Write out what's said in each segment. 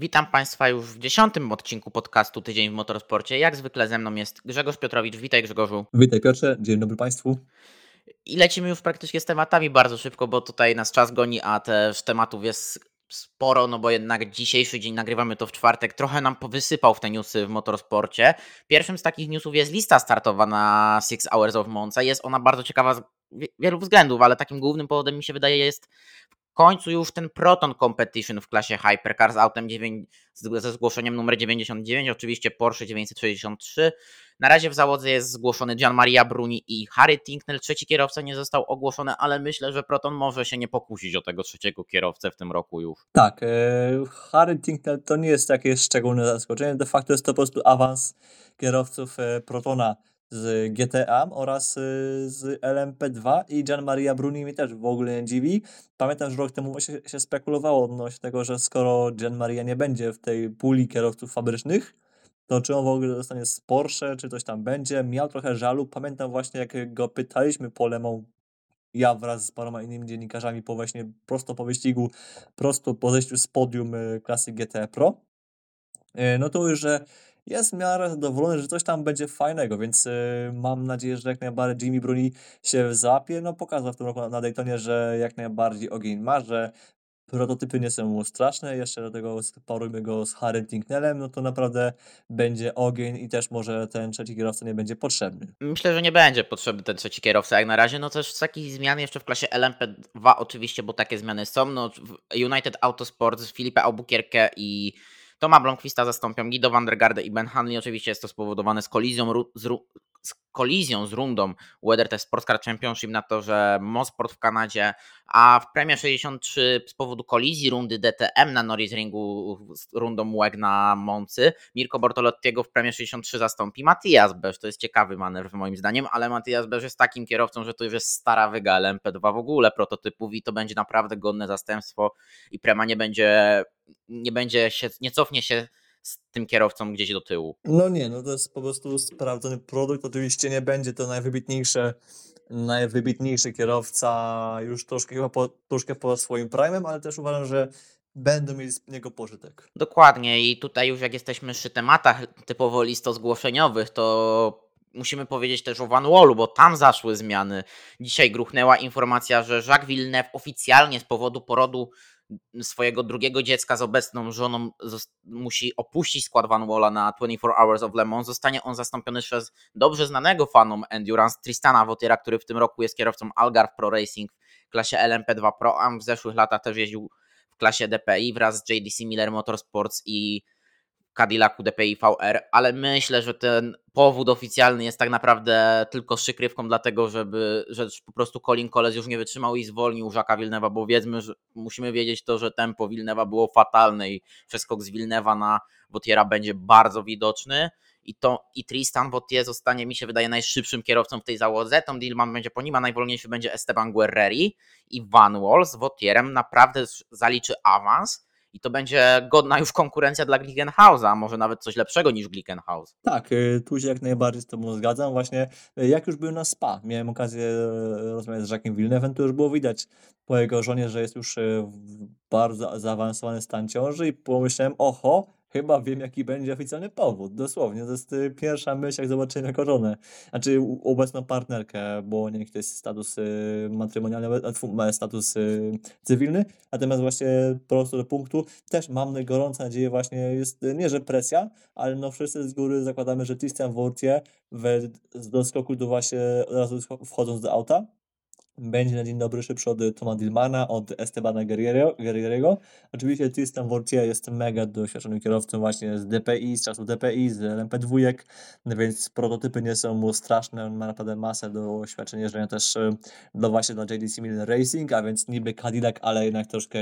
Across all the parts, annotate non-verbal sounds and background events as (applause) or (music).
Witam Państwa już w dziesiątym odcinku podcastu Tydzień w Motorsporcie. Jak zwykle ze mną jest Grzegorz Piotrowicz. Witaj Grzegorzu. Witaj Piotrze, dzień dobry Państwu. I lecimy już praktycznie z tematami bardzo szybko, bo tutaj nas czas goni, a też tematów jest sporo, no bo jednak dzisiejszy dzień nagrywamy to w czwartek, trochę nam powysypał w te newsy w motorsporcie. Pierwszym z takich newsów jest lista startowa na Six Hours of Monza. Jest ona bardzo ciekawa z wielu względów, ale takim głównym powodem mi się wydaje jest końcu już ten Proton Competition w klasie Hypercar z autem 9, ze zgłoszeniem numer 99, oczywiście Porsche 963. Na razie w załodze jest zgłoszony Gian Maria Bruni i Harry Tinknell. Trzeci kierowca nie został ogłoszony, ale myślę, że Proton może się nie pokusić o tego trzeciego kierowcę w tym roku już. Tak, e, Harry Tinknell to nie jest takie szczególne zaskoczenie. De facto jest to po prostu awans kierowców e, Protona z GTA oraz y, z LMP2 i Gian Maria Bruni mi też w ogóle nie dziwi. Pamiętam, że rok temu się, się spekulowało odnośnie tego, że skoro Gian Maria nie będzie w tej puli kierowców fabrycznych, to czy on w ogóle zostanie z Porsche, czy coś tam będzie. Miał trochę żalu. Pamiętam właśnie, jak go pytaliśmy po Lemą, ja wraz z paroma innymi dziennikarzami po właśnie prosto po wyścigu, prosto po zejściu z podium y, klasy GT Pro, y, no to już, że jest w miarę zadowolony, że coś tam będzie fajnego, więc y, mam nadzieję, że jak najbardziej Jimmy Bruni się zapie. No pokazał w tym roku na Daytonie, że jak najbardziej ogień ma, że prototypy nie są straszne, jeszcze do tego sparujmy go z Harry Tinknellem, no to naprawdę będzie ogień i też może ten trzeci kierowca nie będzie potrzebny. Myślę, że nie będzie potrzebny ten trzeci kierowca jak na razie, no też z takich zmian jeszcze w klasie LMP2 oczywiście, bo takie zmiany są, no United Autosport Filipe Albuquerque i Toma Blomqvista zastąpią Guido van der Garde i Ben Hanley. Oczywiście jest to spowodowane z kolizją, z, z kolizją z rundą WeatherTech Sports Car Championship na to, że Mosport w Kanadzie, a w Premia 63 z powodu kolizji rundy DTM na Norris Ringu z rundą WEG na Moncy, Mirko Bortolottiego w Premia 63 zastąpi Matthias Beż. To jest ciekawy manewr moim zdaniem, ale Matthias Beż jest takim kierowcą, że to już jest stara wyga LMP2 w ogóle prototypów i to będzie naprawdę godne zastępstwo i Prema nie będzie, nie będzie się, nie cofnie się z tym kierowcą gdzieś do tyłu. No nie, no to jest po prostu sprawdzony produkt. Oczywiście nie będzie to najwybitniejsze, najwybitniejszy kierowca już troszkę chyba po, troszkę po swoim primem, ale też uważam, że będą mieli z niego pożytek. Dokładnie i tutaj już jak jesteśmy przy tematach typowo listo zgłoszeniowych, to musimy powiedzieć też o Van Wallu, bo tam zaszły zmiany. Dzisiaj gruchnęła informacja, że Jacques Villeneuve oficjalnie z powodu porodu swojego drugiego dziecka z obecną żoną musi opuścić skład Van Walla na 24 Hours of Le Mans. Zostanie on zastąpiony przez dobrze znanego fanom Endurance Tristana Votiera, który w tym roku jest kierowcą Algarve Pro Racing w klasie LMP2 Pro, a w zeszłych latach też jeździł w klasie DPI wraz z JDC Miller Motorsports i Cadillacu DPI VR, ale myślę, że ten powód oficjalny jest tak naprawdę tylko szykrywką dlatego, żeby, że po prostu Colin Coles już nie wytrzymał i zwolnił Żaka Wilnewa, bo wiedzmy, że musimy wiedzieć to, że tempo Wilnewa było fatalne i przeskok z Wilnewa na Wotiera będzie bardzo widoczny. I, to, i Tristan Votier zostanie, mi się wydaje, najszybszym kierowcą w tej załodze. Tom Dillman będzie po nim, a najwolniejszy będzie Esteban Guerreri. I Van Wall z Votierem naprawdę zaliczy awans i to będzie godna już konkurencja dla Glickenhausa, może nawet coś lepszego niż Glickenhaus. Tak, y, tu się jak najbardziej z Tobą zgadzam. Właśnie y, jak już byłem na SPA, miałem okazję y, rozmawiać z Jacques'em Villeneuve'em, to już było widać po jego żonie, że jest już w bardzo zaawansowany stan ciąży i pomyślałem, oho, chyba wiem, jaki będzie oficjalny powód. Dosłownie, to jest y, pierwsza myśl, jak zobaczyłem jako żonę. Znaczy obecną partnerkę, bo nie to jest status y, matrymonialny, status y, cywilny. Natomiast właśnie po prostu do punktu też mamy gorącą nadzieję właśnie, jest nie, że presja, ale no wszyscy z góry zakładamy, że Christian Wortie do skoku do właśnie od razu wchodząc do auta, będzie na dzień dobry szybszy od Toma Dillmana, od Estebana Guerriero. Oczywiście Tristan Vortier jest mega doświadczonym kierowcą właśnie z DPI, z czasów DPI, z LMP2, więc prototypy nie są mu straszne, on ma naprawdę masę doświadczenia jeżdżenia też e, do właśnie dla JDC Miller Racing, a więc niby Cadillac, ale jednak troszkę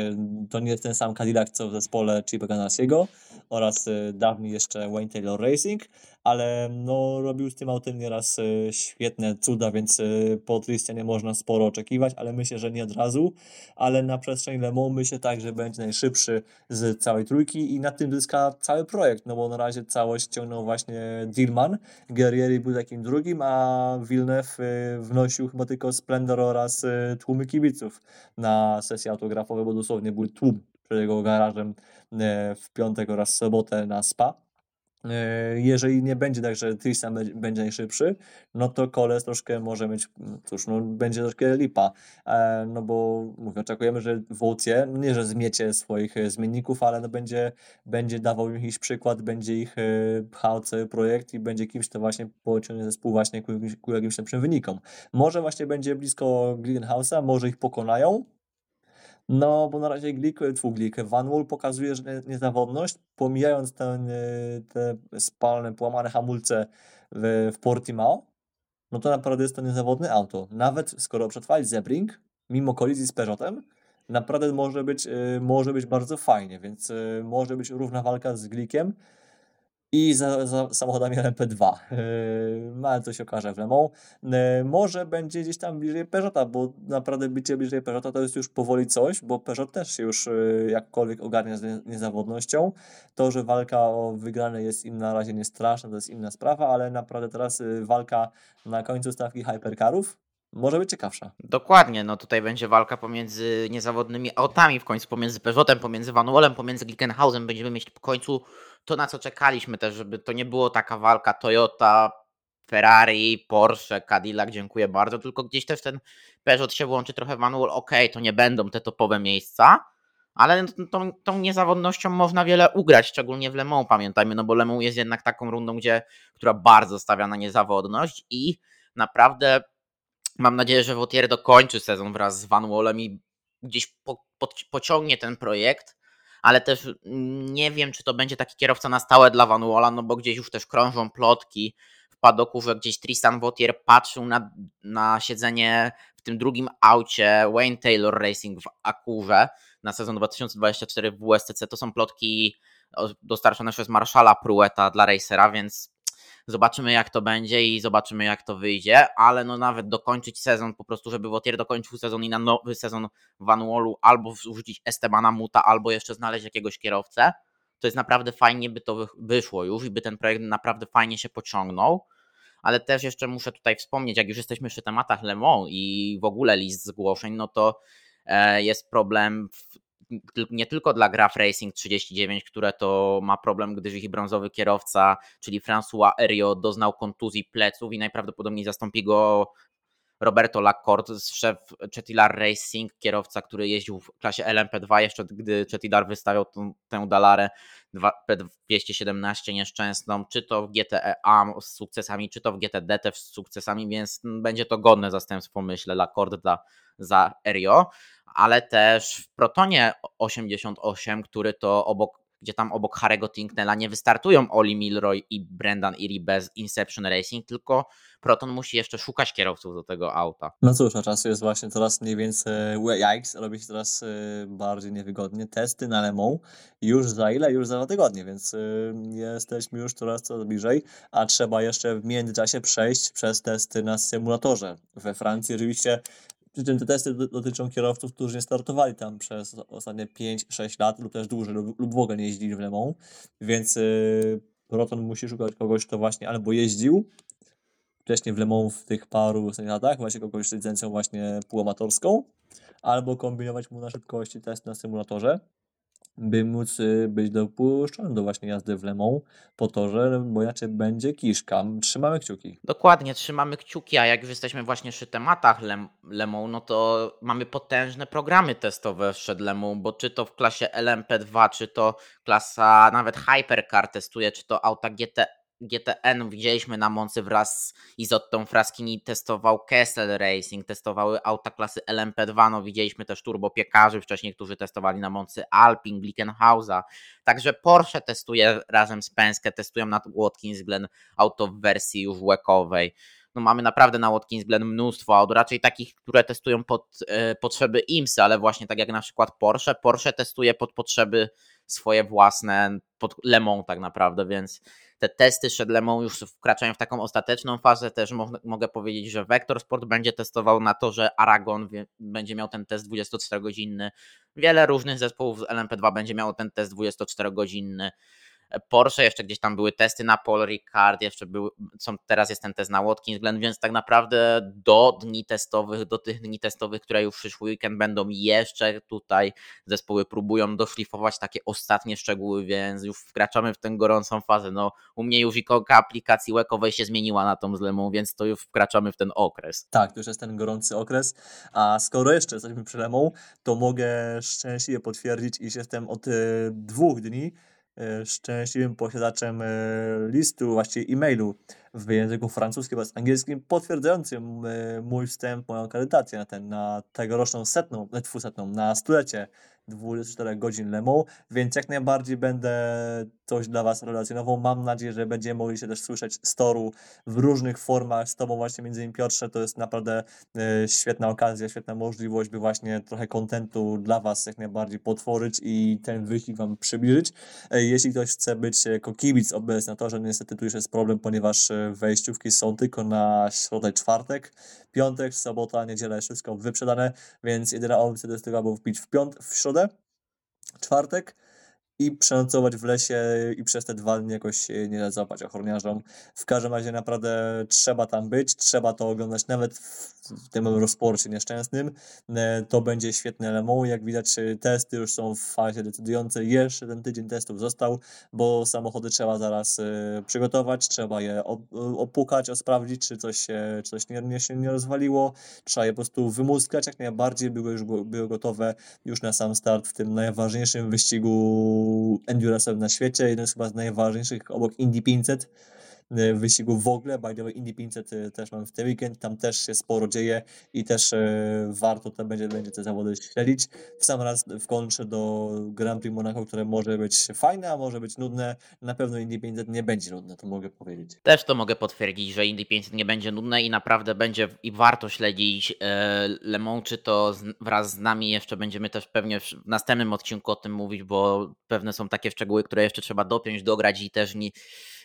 to nie jest ten sam Cadillac co w zespole Chipa Ganasiego oraz e, dawniej jeszcze Wayne Taylor Racing, ale no robił z tym autem nieraz e, świetne cuda, więc po Tristianie można sporo oczekiwać, ale myślę, że nie od razu, ale na przestrzeni Le Mans myślę tak, że będzie najszybszy z całej trójki i na tym zyska cały projekt, no bo na razie całość ciągnął właśnie Dillman, Guerrieri był takim drugim, a Villeneuve y, wnosił chyba tylko Splendor oraz tłumy kibiców na sesje autografowe, bo dosłownie był tłum przed jego garażem e, w piątek oraz sobotę na spa. E, jeżeli nie będzie tak, że Tristan będzie najszybszy, no to Koles troszkę może mieć, mm, cóż, no będzie troszkę lipa, e, no bo mówię, oczekujemy, że Wołcie, nie, że zmiecie swoich e, zmienników, ale no będzie, będzie dawał im jakiś przykład, będzie ich pchał cały projekt i będzie kimś, kto właśnie pociągnie zespół właśnie ku, ku jakimś lepszym wynikom. Może właśnie będzie blisko Glickenhausa, może ich pokonają, no, bo na razie Glik, Glik, Van Wall pokazuje, że niezawodność, pomijając ten, y, te spalne, połamane hamulce w, w Portimao, no to naprawdę jest to niezawodne auto. Nawet skoro przetrwali Zebring, mimo kolizji z Peugeotem, naprawdę może być, y, może być bardzo fajnie, więc y, może być równa walka z Glikiem i za, za samochodami LMP2. Yy, ale to się okaże w Le Mans. Yy, może będzie gdzieś tam bliżej Peugeota, bo naprawdę bycie bliżej Peugeota to jest już powoli coś, bo Peugeot też się już yy, jakkolwiek ogarnia z niezawodnością. To, że walka o wygrane jest im na razie nie straszna, to jest inna sprawa, ale naprawdę teraz walka na końcu stawki hypercarów może być ciekawsza. Dokładnie, no tutaj będzie walka pomiędzy niezawodnymi autami, w końcu pomiędzy Peugeotem, pomiędzy Van Wallem, pomiędzy Glickenhausem. Będziemy mieć w końcu to, na co czekaliśmy też, żeby to nie było taka walka Toyota, Ferrari, Porsche, Cadillac, dziękuję bardzo, tylko gdzieś też ten Peugeot się włączy trochę w manual, ok, to nie będą te topowe miejsca, ale tą, tą niezawodnością można wiele ugrać, szczególnie w Le Mans, pamiętajmy, no bo Le Mans jest jednak taką rundą, gdzie, która bardzo stawia na niezawodność i naprawdę mam nadzieję, że Wautier dokończy sezon wraz z Van Wallem i gdzieś po, po, pociągnie ten projekt, ale też nie wiem, czy to będzie taki kierowca na stałe dla Van Walla, no bo gdzieś już też krążą plotki w padoku, że gdzieś Tristan Vautier patrzył na, na siedzenie w tym drugim aucie Wayne Taylor Racing w Akurze na sezon 2024 w WSTC. To są plotki dostarczone przez Marszala Prueta dla racera, więc Zobaczymy jak to będzie i zobaczymy jak to wyjdzie, ale no nawet dokończyć sezon po prostu, żeby Wotier dokończył sezon i na nowy sezon Van Wallu albo wrzucić Estebana Muta, albo jeszcze znaleźć jakiegoś kierowcę, to jest naprawdę fajnie by to wyszło już i by ten projekt naprawdę fajnie się pociągnął. Ale też jeszcze muszę tutaj wspomnieć, jak już jesteśmy przy tematach Le Mans i w ogóle list zgłoszeń, no to e, jest problem w nie tylko dla Graf Racing 39, które to ma problem, gdyż ich brązowy kierowca, czyli François Eriot, doznał kontuzji pleców i najprawdopodobniej zastąpi go Roberto Lacorte, szef Chetilar Racing, kierowca, który jeździł w klasie LMP2 jeszcze gdy Chetilar wystawiał tą, tę Dalarę P217 nieszczęsną, czy to w GTE A z sukcesami, czy to w GTD z sukcesami, więc będzie to godne zastępstwo, myślę, Lacorte dla, za Erio ale też w Protonie 88, który to obok, gdzie tam obok Harry'ego Tinknella nie wystartują Oli Milroy i Brendan Erie bez Inception Racing, tylko Proton musi jeszcze szukać kierowców do tego auta. No cóż, a czasu jest właśnie coraz mniej więcej, yikes, robi się coraz e, bardziej niewygodnie. Testy na Le już za ile? Już za dwa tygodnie, więc e, jesteśmy już coraz coraz bliżej, a trzeba jeszcze w międzyczasie przejść przez testy na symulatorze. We Francji oczywiście przy czym te testy dotyczą kierowców, którzy nie startowali tam przez ostatnie 5-6 lat lub też dłużej lub, w ogóle nie jeździli w Le Mans, więc yy, Roton musi szukać kogoś, kto właśnie albo jeździł wcześniej w Le Mans w tych paru latach, właśnie kogoś z licencją właśnie półamatorską, albo kombinować mu na szybkości test na symulatorze, by móc y, być dopuszczony do właśnie jazdy w Le Mans po torze, bo inaczej będzie kiszka. Trzymamy kciuki. Dokładnie, trzymamy kciuki, a jak już jesteśmy właśnie przy tematach Le, Le Mans, no to mamy potężne programy testowe przed Le Mans, bo czy to w klasie LMP2, czy to klasa nawet Hypercar testuje, czy to auta GT GTN widzieliśmy na Moncy wraz z Izottą Fraskini, testował Kessel Racing, testowały auta klasy LMP2, no widzieliśmy też turbopiekarzy wcześniej, którzy testowali na Moncy Alpin, Glickenhausa, także Porsche testuje razem z Penske, testują na Watkins Glen auto w wersji już łekowej. No mamy naprawdę na Watkins Glen mnóstwo aut, raczej takich, które testują pod e, potrzeby IMSY, ale właśnie tak jak na przykład Porsche, Porsche testuje pod potrzeby swoje własne, pod Le Mans tak naprawdę, więc te testy przed Lemą już wkraczają w taką ostateczną fazę. Też mo mogę powiedzieć, że Vector Sport będzie testował na to, że Aragon będzie miał ten test 24-godzinny. Wiele różnych zespołów z LMP2 będzie miało ten test 24-godzinny. Porsche, jeszcze gdzieś tam były testy na Paul Ricard, jeszcze był, są, teraz jest ten test na Watkins Glen, więc tak naprawdę do dni testowych, do tych dni testowych, które już przyszły weekend będą jeszcze tutaj zespoły próbują doszlifować takie ostatnie szczegóły, więc już wkraczamy w tę gorącą fazę. No, u mnie już ikonka aplikacji łekowej się zmieniła na tą zlemą, więc to już wkraczamy w ten okres. Tak, to już jest ten gorący okres, a skoro jeszcze jesteśmy przy lemą, to mogę szczęśliwie potwierdzić, iż jestem od y, dwóch dni E, szczęśliwym posiadaczem e, listu, właściwie e-mailu w języku francuskim oraz angielskim, potwierdzającym e, mój wstęp, moją akredytację na ten, na tegoroczną setną, dwusetną, na stulecie 24 godzin Lemą, więc jak najbardziej będę coś dla Was relacjonował. Mam nadzieję, że będziemy mogli się też słyszeć z toru w różnych formach. Z Tobą właśnie między innymi Piotrze, to jest naprawdę e, świetna okazja, świetna możliwość, by właśnie trochę kontentu dla Was jak najbardziej potworzyć i ten wyścig Wam przybliżyć. E, jeśli ktoś chce być jako kibic obecny na torze, niestety tu już jest problem, ponieważ e, wejściówki są tylko na środę, czwartek, piątek, sobota, niedziela, wszystko wyprzedane, więc jedyna opcja jest tylko, aby wpić w, piąt w środę, czwartek, i przenocować w lesie i przez te dwa dni jakoś nie załapać ochroniarzom. W każdym razie naprawdę trzeba tam być, trzeba to oglądać nawet w tym rozporcie nieszczęsnym. E, to będzie świetne LMO. Jak widać e, testy już są w fazie decydującej. Jeszcze ten tydzień testów został, bo samochody trzeba zaraz e, przygotować, trzeba je opukać, sprawdzić, czy coś się, czy coś nie, nie, nie rozwaliło. Trzeba je po prostu wymuskać jak najbardziej, były już były gotowe już na sam start w tym najważniejszym wyścigu endurance'owym na świecie, jeden z chyba z najważniejszych obok Indy 500 E, wyścigów w ogóle. By the way, Indy 500 e, też mamy w ten weekend, tam też się sporo dzieje i też e, warto tam będzie, będzie te zawody śledzić. W sam raz w kontrze do Grand Prix Monaco, które może być fajne, a może być nudne. Na pewno Indy 500 nie będzie nudne, to mogę powiedzieć. Też to mogę potwierdzić, że Indy 500 nie będzie nudne i naprawdę będzie i warto śledzić Le Mans, czy to wraz z nami jeszcze będziemy też pewnie w następnym odcinku o tym mówić, bo pewne są takie szczegóły, które jeszcze trzeba dopiąć, dograć i też nie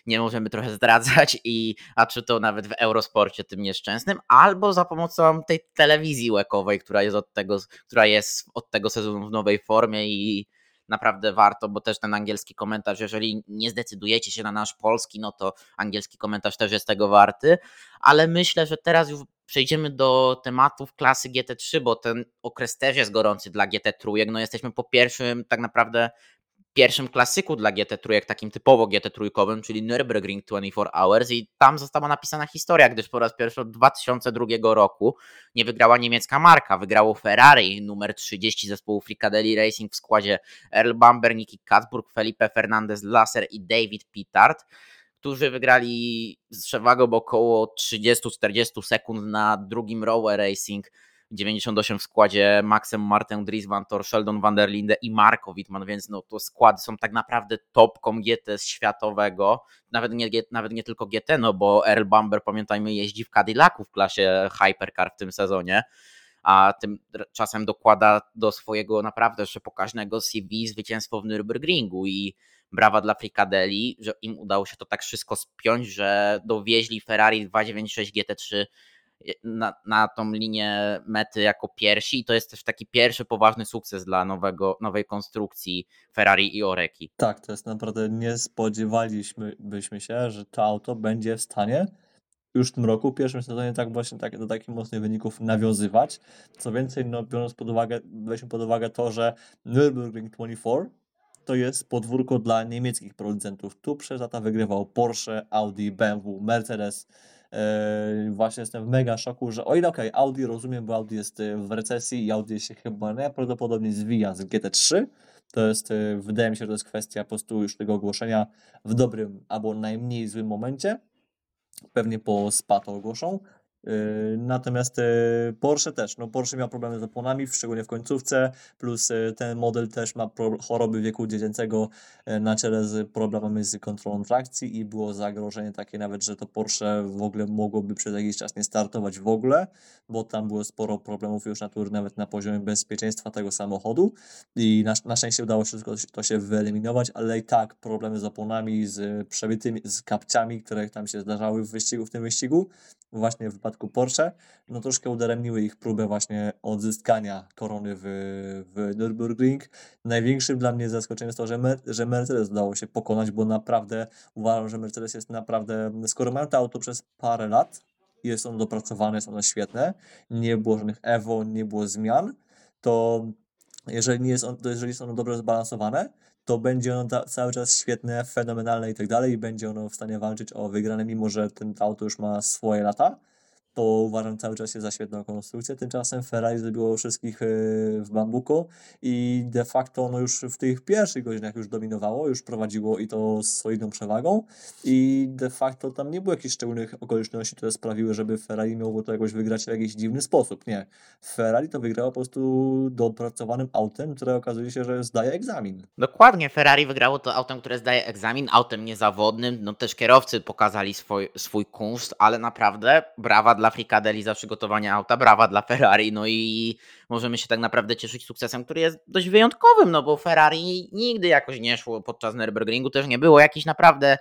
nie możemy trochę zdradzać, i, a czy to nawet w Eurosporcie tym nieszczęsnym, albo za pomocą tej telewizji łekowej, która jest od tego, która jest od tego sezonu w nowej formie i naprawdę warto, bo też ten angielski komentarz, jeżeli nie zdecydujecie się na nasz polski, no to angielski komentarz też jest tego warty, ale myślę, że teraz już przejdziemy do tematów klasy GT3, bo ten okres też jest gorący dla GT3. No jesteśmy po pierwszym tak naprawdę pierwszym klasyku dla GT trójek, takim typowo GT trójkowym, czyli Nürburgring 24 Hours i tam została napisana historia, gdyż po raz pierwszy od 2002 roku nie wygrała niemiecka marka, wygrało Ferrari numer 30 zespołu Frikadelli Racing w składzie Earl Bamber, Nicky Katzburg, Felipe Fernandez Lasser i David Pittard którzy wygrali z przewagą około 30-40 sekund na drugim Rowe Racing 98 w składzie Maxem Martę Dries Van Tor, Sheldon van der Linde i Marko Wittmann, więc no to składy są tak naprawdę topką GT światowego, nawet nie, nawet nie tylko GT, no bo Earl Bamber pamiętajmy jeździ w Cadillacu w klasie Hypercar w tym sezonie, a tymczasem dokłada do swojego naprawdę jeszcze pokaźnego CV zwycięstwo w Nürburgringu i brawa dla Fricadelli, że im udało się to tak wszystko spiąć, że dowieźli Ferrari 296 GT3 na, na tą linię mety jako pierwsi i to jest też taki pierwszy poważny sukces dla nowego, nowej konstrukcji Ferrari i Oreki. Tak, to jest naprawdę nie spodziewaliśmy byśmy się, że to auto będzie w stanie już w tym roku, w pierwszym sezonie tak właśnie tak, do takich mocnych wyników nawiązywać. Co więcej, no, biorąc pod uwagę, weźmy pod uwagę to, że Nürburgring 24 to jest podwórko dla niemieckich producentów. Tu przez lata wygrywał Porsche, Audi, BMW, Mercedes, właśnie jestem w mega szoku, że o ile okej, okay, Audi rozumiem, bo Audi jest y, w recesji i Audi się chyba najprawdopodobniej zwija z GT3, to jest, y, wydaje mi się, że to jest kwestia po prostu już tego ogłoszenia w dobrym albo najmniej złym momencie. Pewnie po SPA to ogłoszą. Yy, natomiast yy, Porsche też, no Porsche miał problemy z oponami, szczególnie w końcówce, plus yy, ten model też ma choroby wieku dziecięcego na czele z problemami z kontrolą trakcji i było zagrożenie takie nawet, że to Porsche w ogóle mogłoby przez jakiś czas nie startować w ogóle, bo tam było sporo problemów już natury nawet na poziomie bezpieczeństwa tego samochodu. I na, na szczęście udało się to się wyeliminować, ale i tak problemy z oponami, z przebytymi, z kapciami, które tam się zdarzały w wyścigu, w tym wyścigu, właśnie w wypadku Porsche, no troszkę udaremniły ich próbę właśnie odzyskania korony w, w Nürburgring. Największym dla mnie zaskoczeniem jest to, że, Mer że Mercedes udało się pokonać, bo naprawdę uważam, że Mercedes jest naprawdę, skoro mają to auto przez parę lat, jest ono dopracowane, jest ono świetne, nie było żadnych Evo, nie było zmian, to jeżeli, nie jest on, jeżeli jest ono dobrze zbalansowane, to będzie ono ta, cały czas świetne, fenomenalne i tak dalej i będzie ono w stanie walczyć o wygrane, mimo że ten auto już ma swoje lata to uważam cały czas jest za świetną konstrukcję. Tymczasem Ferrari zrobiło wszystkich e, w bambuko i de facto ono już w tych pierwszych godzinach już dominowało, już prowadziło i to z solidną przewagą i de facto tam nie było jakichś szczególnych okoliczności, które sprawiły, żeby Ferrari mogło to jakoś wygrać w jakiś dziwny sposób. Nie. Ferrari to wygrało po prostu dopracowanym autem, które okazuje się, że zdaje egzamin. Dokładnie, Ferrari wygrało to autem, które zdaje egzamin, autem niezawodnym. No też kierowcy pokazali swój, swój kunszt, ale naprawdę brawa dla dla Frikadeli za przygotowanie auta, brawa dla Ferrari, no i możemy się tak naprawdę cieszyć sukcesem, który jest dość wyjątkowym, no bo Ferrari nigdy jakoś nie szło podczas Nürburgringu, też nie było jakichś naprawdę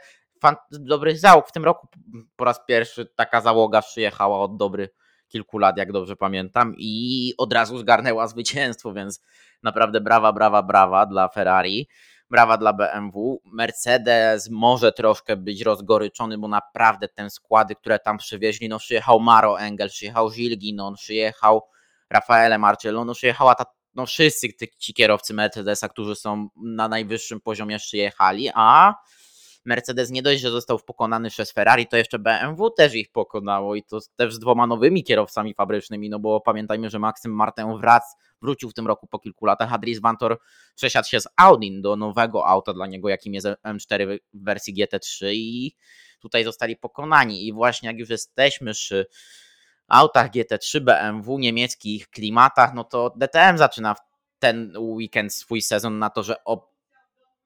dobrych załóg. W tym roku po raz pierwszy taka załoga przyjechała od dobrych kilku lat, jak dobrze pamiętam, i od razu zgarnęła zwycięstwo, więc naprawdę brawa, brawa, brawa dla Ferrari brawa dla BMW. Mercedes może troszkę być rozgoryczony, bo naprawdę te składy, które tam przywieźli, no przyjechał Maro Engel, przyjechał Gilles Ginon, przyjechał Rafaele Marcello, no przyjechała ta, no wszyscy ci kierowcy Mercedesa, którzy są na najwyższym poziomie przyjechali, a Mercedes nie dość, że został pokonany przez Ferrari, to jeszcze BMW też ich pokonało i to też z dwoma nowymi kierowcami fabrycznymi, no bo pamiętajmy, że Maksym Martin wrac, wrócił w tym roku po kilku latach, a Dries Vantor przesiadł się z Audi do nowego auta dla niego, jakim jest M4 w wersji GT3 i tutaj zostali pokonani. I właśnie jak już jesteśmy przy autach GT3 BMW, niemieckich klimatach, no to DTM zaczyna ten weekend swój sezon na to, że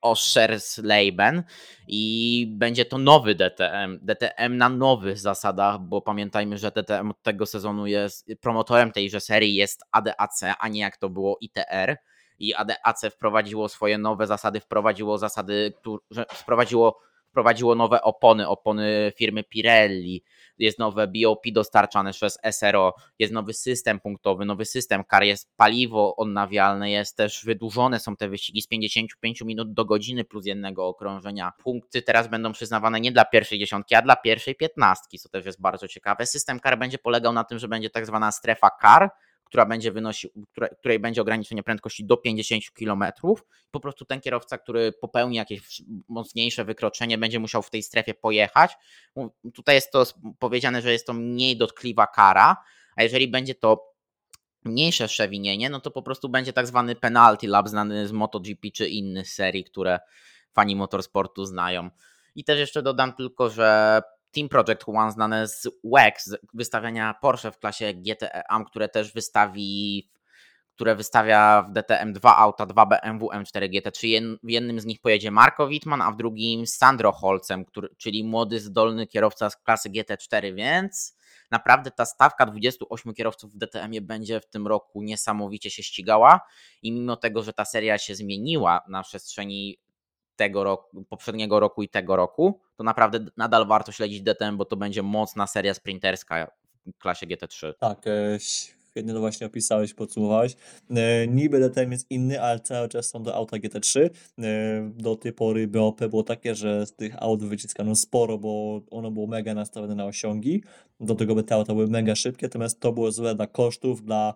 Oschersleben i będzie to nowy DTM. DTM na nowych zasadach, bo pamiętajmy, że DTM od tego sezonu jest promotorem tejże serii jest ADAC, a nie jak to było ITR. I ADAC wprowadziło swoje nowe zasady, wprowadziło zasady, które wprowadziło wprowadziło nowe opony, opony firmy Pirelli, jest nowe BOP dostarczane przez SRO, jest nowy system punktowy, nowy system kar, jest paliwo odnawialne, jest też wydłużone są te wyścigi z 55 minut do godziny plus jednego okrążenia. Punkty teraz będą przyznawane nie dla pierwszej dziesiątki, a dla pierwszej piętnastki, co też jest bardzo ciekawe. System kar będzie polegał na tym, że będzie tak zwana strefa kar, która będzie wynosił, której będzie ograniczenie prędkości do 50 km. Po prostu ten kierowca, który popełni jakieś mocniejsze wykroczenie, będzie musiał w tej strefie pojechać. Tutaj jest to powiedziane, że jest to mniej dotkliwa kara, a jeżeli będzie to mniejsze przewinienie, no to po prostu będzie tak zwany penalty lap znany z MotoGP czy innych serii, które fani motorsportu znają. I też jeszcze dodam tylko, że Team Project One znane z WEC, z wystawiania Porsche w klasie GTE które też wystawi które wystawia w DTM dwa auta, dwa BMW M4 GT3. W jednym z nich pojedzie Marko Wittmann, a w drugim Sandro Holcem, który, czyli młody, zdolny kierowca z klasy GT4, więc naprawdę ta stawka 28 kierowców w DTM-ie będzie w tym roku niesamowicie się ścigała i mimo tego, że ta seria się zmieniła na przestrzeni tego roku, poprzedniego roku i tego roku, to naprawdę nadal warto śledzić DTM, bo to będzie mocna seria sprinterska w klasie GT3. Tak, świetnie to właśnie opisałeś, podsumowałeś. E, niby DTM jest inny, ale cały czas są do auta GT3. E, do tej pory BOP było takie, że z tych aut wyciskano sporo, bo ono było mega nastawione na osiągi. Do tego by te auta były mega szybkie, natomiast to było złe dla kosztów, dla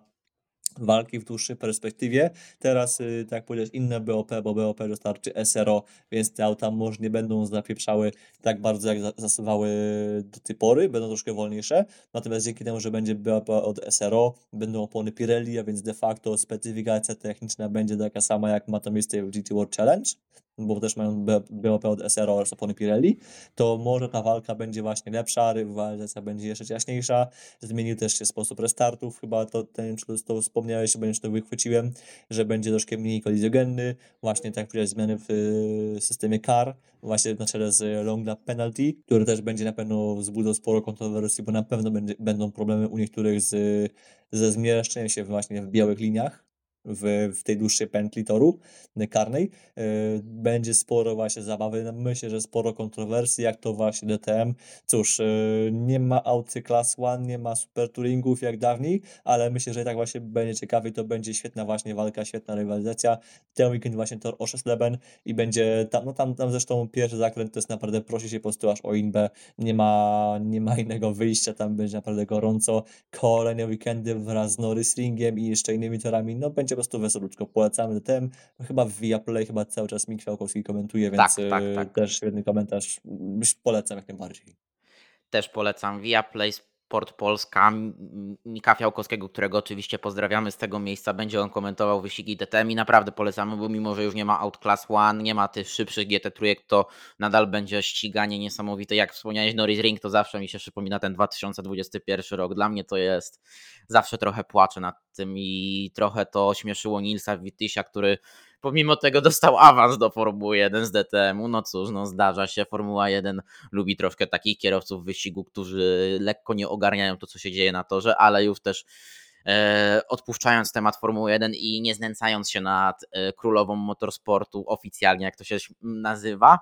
walki w dłuższej perspektywie. Teraz, y, tak jak powiedziałeś, inne BOP, bo BOP dostarczy SRO, więc te auta może nie będą zapieprzały tak bardzo, jak zasuwały do tej pory, będą troszkę wolniejsze. Natomiast dzięki temu, że będzie BOP od SRO, będą opony Pirelli, a więc de facto specyfikacja techniczna będzie taka sama, jak ma to miejsce w GT World Challenge bo też mają BOP od SRO oraz opony Pirelli, to może ta walka będzie właśnie lepsza, rywalizacja będzie jeszcze jaśniejsza. Zmienił też się sposób restartów, chyba to, ten, czy to wspomniałeś, bo to wychwyciłem, że będzie troszkę mniej kolizjogenny, właśnie tak jak zmiany w y, systemie CAR, właśnie na czele z long lap penalty, który też będzie na pewno wzbudzał sporo kontrowersji, bo na pewno będzie, będą problemy u niektórych z, ze zmieszczeniem się właśnie w białych liniach, w, w tej dłuższej pętli toru e, karnej. E, będzie sporo właśnie zabawy, myślę, że sporo kontrowersji, jak to właśnie DTM. Cóż, e, nie ma auty Class One, nie ma super touringów jak dawniej, ale myślę, że i tak właśnie będzie ciekawie, to będzie świetna właśnie walka, świetna rywalizacja. Ten weekend właśnie tor o 6 Leben i będzie tam, no tam, tam zresztą pierwszy zakręt to jest naprawdę prosi się po prostu aż o inbę, nie ma, nie ma innego wyjścia, tam będzie naprawdę gorąco. Kolejne weekendy wraz z Norris Ringiem i jeszcze innymi torami, no będzie po prostu wesolutko. Polecamy ten, chyba w Viaplay chyba cały czas Mik Fiałkowski komentuje, więc Tak, tak, tak. też świetny komentarz, polecam jak najbardziej. Też polecam Viaplay Sport Polska, Mika Fiałkowskiego, którego oczywiście pozdrawiamy z tego miejsca. Będzie on komentował wyścigi DTM i naprawdę polecamy, bo mimo, że już nie ma Outclass One, nie ma tych szybszych GT trójek, to nadal będzie ściganie niesamowite. Jak wspomniałeś Norris Ring, to zawsze mi się przypomina ten 2021 rok. Dla mnie to jest, zawsze trochę płaczę nad tym i trochę to śmieszyło Nilsa Wittysia, który pomimo tego dostał awans do Formuły 1 z DTM-u. No cóż, no zdarza się. Formuła 1 lubi troszkę takich kierowców wyścigu, którzy lekko nie ogarniają to, co się dzieje na torze, ale już też e, odpuszczając temat Formuły 1 i nie znęcając się nad e, królową motorsportu oficjalnie, jak to się nazywa,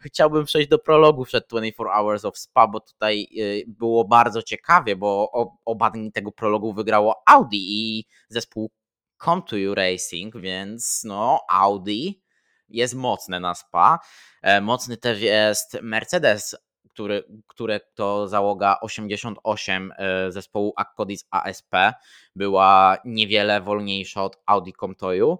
chciałbym przejść do prologu przed 24 Hours of Spa, bo tutaj e, było bardzo ciekawie, bo oba dni tego prologu wygrało Audi i zespół Come to You Racing, więc no Audi jest mocne na SPA. E, mocny też jest Mercedes, który, które to załoga 88 e, zespołu Accodis ASP była niewiele wolniejsza od Audi Comtoju,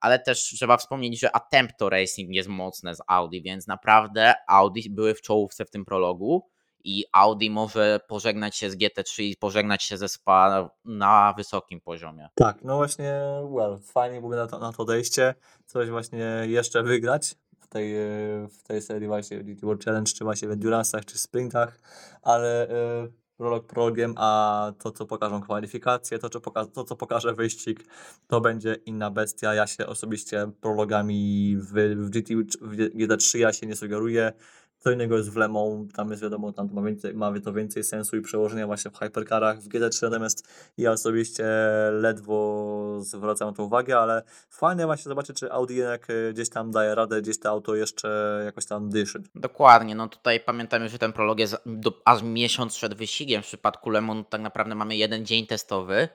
ale też trzeba wspomnieć, że Attempto Racing jest mocne z Audi, więc naprawdę Audi były w czołówce w tym prologu i Audi może pożegnać się z GT3 i pożegnać się ze SPA na wysokim poziomie. Tak, no właśnie, well, fajnie byłoby na to, na to odejście, coś właśnie jeszcze wygrać w tej, w tej serii właśnie World Challenge, czy właśnie w Endurance'ach, czy sprintach, ale yy, prolog prologiem, a to, co pokażą kwalifikacje, to, co, poka to, co pokaże wyścig, to będzie inna bestia. Ja się osobiście prologami w, w, GT, w GT3 ja się nie sugeruję. Co innego jest w Lemą, tam jest wiadomo, tam ma, więcej, ma to więcej sensu i przełożenia właśnie w hypercarach, w GT3 natomiast ja osobiście ledwo zwracam na to uwagę, ale fajnie właśnie zobaczyć, czy Audi jednak e, gdzieś tam daje radę, gdzieś to auto jeszcze jakoś tam dyszy. Dokładnie, no tutaj pamiętamy, że ten prolog jest do, aż miesiąc przed wyścigiem, w przypadku Lemon tak naprawdę mamy jeden dzień testowy,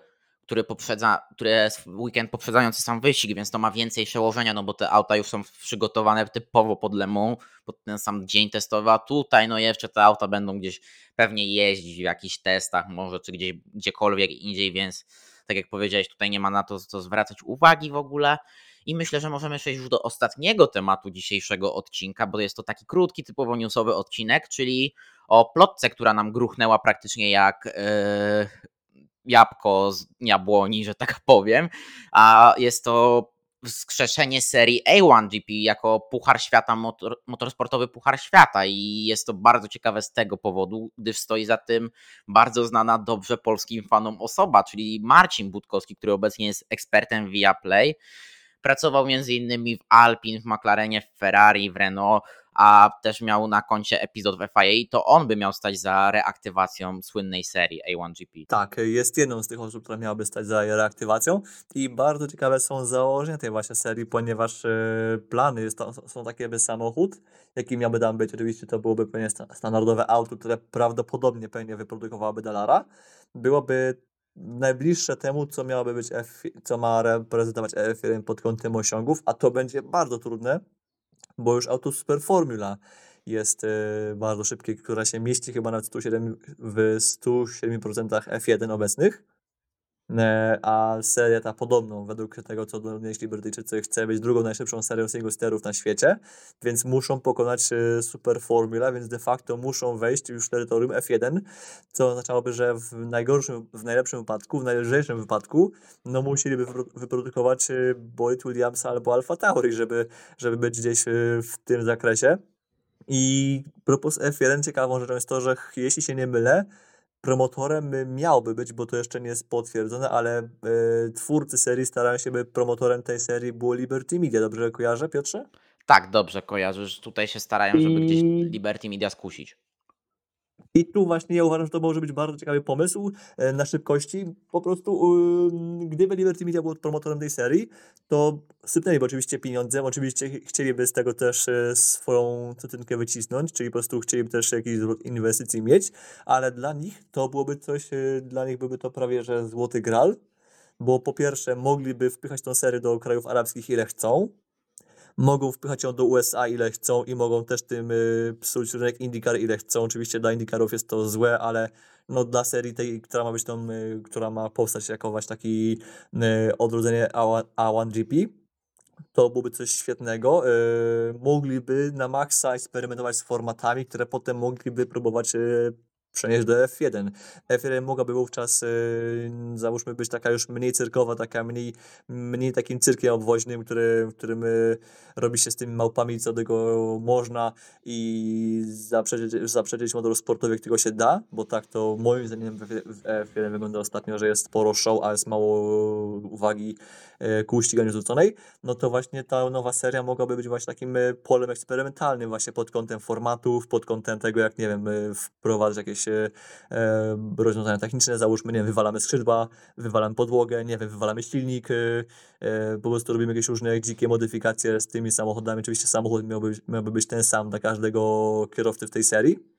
który poprzedza, który jest weekend poprzedzający sam wyścig, więc to ma więcej przełożenia, no bo te auta już są przygotowane typowo pod Le Mans, pod ten sam dzień testowy, a tutaj no jeszcze te auta będą gdzieś pewnie jeździć w jakichś testach może, czy gdzieś, gdziekolwiek indziej, więc tak jak powiedziałeś, tutaj nie ma na to co zwracać uwagi w ogóle. I myślę, że możemy przejść już do ostatniego tematu dzisiejszego odcinka, bo jest to taki krótki, typowo newsowy odcinek, czyli o plotce, która nam gruchnęła praktycznie jak yy, jabłko z jabłoni, że tak (laughs) powiem, a jest to wskrzeszenie serii A1GP jako Puchar Świata, motor, motorsportowy Puchar Świata i jest to bardzo ciekawe z tego powodu, gdyż stoi za tym bardzo znana dobrze polskim fanom osoba, czyli Marcin Budkowski, który obecnie jest ekspertem Viaplay. Pracował między innymi w Alpin, w McLarenie, w Ferrari, w Renault, a też miał na koncie epizod w FIA i to on by miał stać za reaktywacją słynnej serii A1GP. Tak, jest jedną z tych osób, która miałaby stać za reaktywacją i bardzo ciekawe są założenia tej właśnie serii, ponieważ e, plany są takie, by samochód, jaki miałby tam być, oczywiście to byłoby pewnie standardowe auto, które prawdopodobnie pewnie wyprodukowałaby Dalara, byłoby najbliższe temu, co miałoby być F, co ma reprezentować F1 pod kątem osiągów, a to będzie bardzo trudne, bo już auto Super Formula jest y, bardzo szybkie, która się mieści chyba na 107, w 107% F1 obecnych. E, a seria ta podobną, według tego co donieśli Brytyjczycy, chce być drugą najszybszą serią single sterów na świecie, więc muszą pokonać y, Super Formula, więc de facto muszą wejść już w terytorium F1, co oznaczałoby, że w najgorszym, w najlepszym wypadku, w najlżejszym wypadku, no musieliby wyprodukować y, bolid Williamsa albo Alfa Tauri, żeby, żeby być gdzieś w tym zakresie. I propos F1 ciekawą rzeczą jest to, że jeśli się nie mylę, promotorem miałby być, bo to jeszcze nie jest potwierdzone, ale y, twórcy serii starają się, by promotorem tej serii było Liberty Media. Dobrze kojarzę, Piotrze? Tak, dobrze kojarzysz. Tutaj się starają, żeby gdzieś Liberty Media skusić. I tu właśnie ja uważam, że to może być bardzo ciekawy pomysł e, na szybkości. Po prostu, gdyby Liberty Media był promotorem tej serii, to sypnęliby oczywiście pieniądzem, oczywiście ch- chcieliby z tego też e, swoją cytrynkę wycisnąć, czyli po prostu chcieliby też jakieś zwrot inwestycji mieć, ale dla nich to byłoby coś, e, dla nich byłby to prawie, że złoty gral, bo po pierwsze mogliby wpychać tą serię do krajów arabskich ile chcą, mogą wpychać ją do USA ile chcą i mogą też tym y, psuć rynek IndyCar ile chcą. Oczywiście dla IndyCarów jest to złe, ale no dla serii tej, która ma być tą, y, która ma powstać jako właśnie taki y, odrodzenie A1, A1GP, to byłoby coś świetnego. Mogliby na maksa eksperymentować z formatami, które potem mogliby próbować przenieść do F1. F1 mogłaby wówczas, y, załóżmy, być taka już mniej cyrkowa, taka mniej, mniej takim cyrkiem obwoźnym, który, którym y, robi się z tymi małpami, co tego można i zaprzeczyć, zaprzeczyć modelu sportowy, jak tylko się da, bo tak to moim zdaniem w w F1 wygląda ostatnio, że jest sporo show, a jest mało uwagi e, ku ściganiu zrzuconej, no to właśnie ta nowa seria mogłaby być właśnie takim e, polem eksperymentalnym właśnie pod kątem formatów, pod kątem tego, jak nie wiem, e, wprowadzać jakieś e, rozwiązania techniczne, załóżmy, nie wiem, wywalamy skrzydła, wywalamy podłogę, nie wiem, wywalamy silnik, e, e, po prostu robimy jakieś różne dzikie modyfikacje z tymi samochodami. Oczywiście samochód miałby, miałby być ten sam dla każdego kierowcy w tej serii,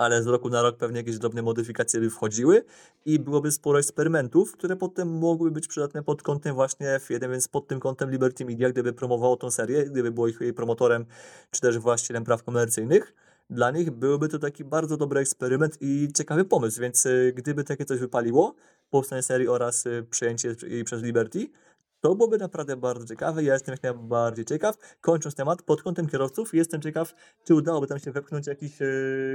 ale z roku na rok pewnie jakieś drobne modyfikacje by wchodziły i byłoby sporo eksperymentów, które potem mogły być przydatne pod kątem właśnie F1, więc pod tym kątem Liberty Media, gdyby promowało tą serię, gdyby było ich jej promotorem, czy też właścicielem praw komercyjnych, dla nich byłby to taki bardzo dobry eksperyment i ciekawy pomysł, więc y, gdyby takie coś wypaliło, powstanie serii oraz y, przejęcie jej przez Liberty, to byłoby naprawdę bardzo ciekawe. Ja jestem jak najbardziej ciekaw. Kończąc temat, pod kątem kierowców, jestem ciekaw, czy udałoby tam się wepchnąć jakieś e,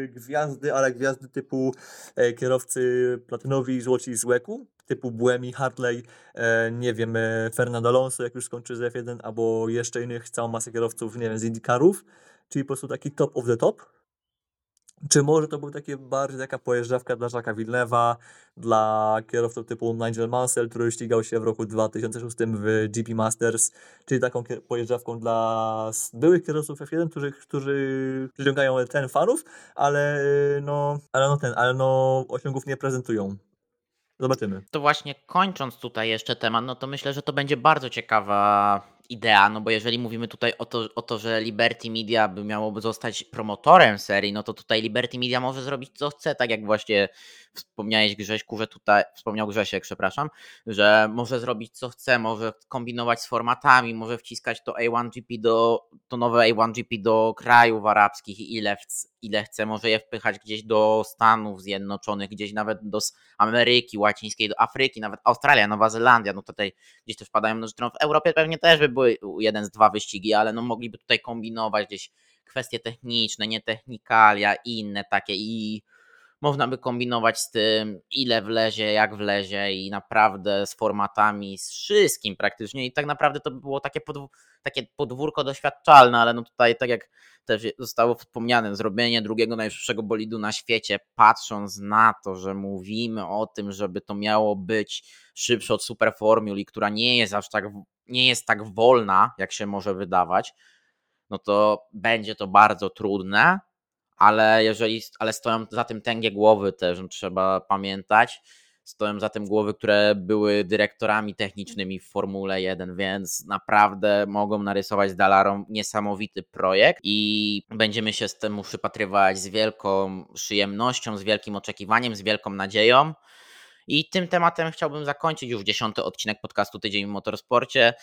gwiazdy, ale gwiazdy typu e, kierowcy platynowi, złoci z łeku, typu Buemi, Hartley, e, nie wiem, e, Fernando Alonso, jak już skończy z F1, albo jeszcze innych, całą masę kierowców, nie wiem, z IndyCarów, czyli po prostu taki top of the top. Czy może to był takie bardziej taka pojeżdżawka dla Jacques'a Villeneuve'a, dla kierowców typu Nigel Mansell, który ścigał się w roku 2006 w GP Masters, czyli taką pojeżdżawką dla byłych kierowców F1, którzy, którzy przyciągają ten fanów, ale no, ale no ten, ale no osiągów nie prezentują. Zobaczymy. To właśnie kończąc tutaj jeszcze temat, no to myślę, że to będzie bardzo ciekawa idea, no bo jeżeli mówimy tutaj o to, o to że Liberty Media by miało zostać promotorem serii, no to tutaj Liberty Media może zrobić co chce, tak jak właśnie wspomniałeś Grześku, że tutaj, wspomniał Grzesiek, przepraszam, że może zrobić co chce, może kombinować z formatami, może wciskać to A1GP do, to nowe A1GP do krajów arabskich ile, chc- ile chce, może je wpychać gdzieś do Stanów Zjednoczonych, gdzieś nawet do Ameryki Łacińskiej, do Afryki, nawet Australia, Nowa Zelandia, no tutaj gdzieś też wpadają noże, w Europie pewnie też by były jeden z dwa wyścigi, ale no mogliby tutaj kombinować gdzieś kwestie techniczne, nie technikalia i inne takie i można by kombinować z tym, ile wlezie, jak wlezie i naprawdę z formatami, z wszystkim praktycznie. I tak naprawdę to by było takie, podw- takie podwórko doświadczalne, ale no tutaj tak jak też zostało wspomniane, zrobienie drugiego najszybszego bolidu na świecie, patrząc na to, że mówimy o tym, żeby to miało być szybsze od Superformuli, która nie jest aż tak, nie jest tak wolna, jak się może wydawać, no to będzie to bardzo trudne, ale jeżeli, ale stoją za tym tęgie głowy też, no trzeba pamiętać, stoją za tym głowy, które były dyrektorami technicznymi w Formule 1, więc naprawdę mogą narysować z Dalarą niesamowity projekt i będziemy się z temu przypatrywać z wielką przyjemnością, z wielkim oczekiwaniem, z wielką nadzieją. I tym tematem chciałbym zakończyć już dziesiąty odcinek podcastu Tydzień w Motorsporcie.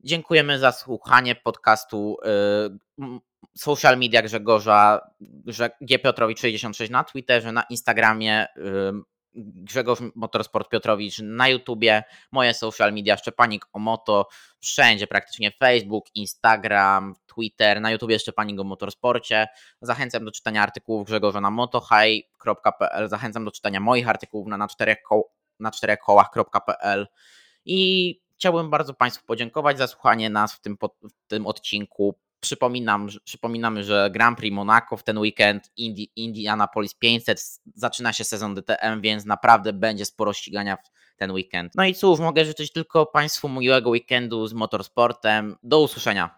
Dziękujemy za słuchanie podcastu y, social media Grzegorza Grze- G Piotrowicz 66 na Twitterze, na Instagramie Grzegorz Motorsport Piotrowicz na YouTubie, moje social media Szczepanik o Moto, wszędzie praktycznie Facebook, Instagram, Twitter, na YouTubie Szczepanik o Motorsporcie. Zachęcam do czytania artykułów Grzegorza na motohigh.pl, zachęcam do czytania moich artykułów na, na czterech, na czterech kołach.pl i chciałbym bardzo Państwu podziękować za słuchanie nas w tym, w tym odcinku. Przypominam, przypominamy, że Grand Prix Monaco w ten weekend, Indi, Indianapolis 500, zaczyna się sezon DTM, więc naprawdę będzie sporo ścigania w ten weekend. No i cóż, mogę życzyć tylko Państwu miłego weekendu z motorsportem. Do usłyszenia.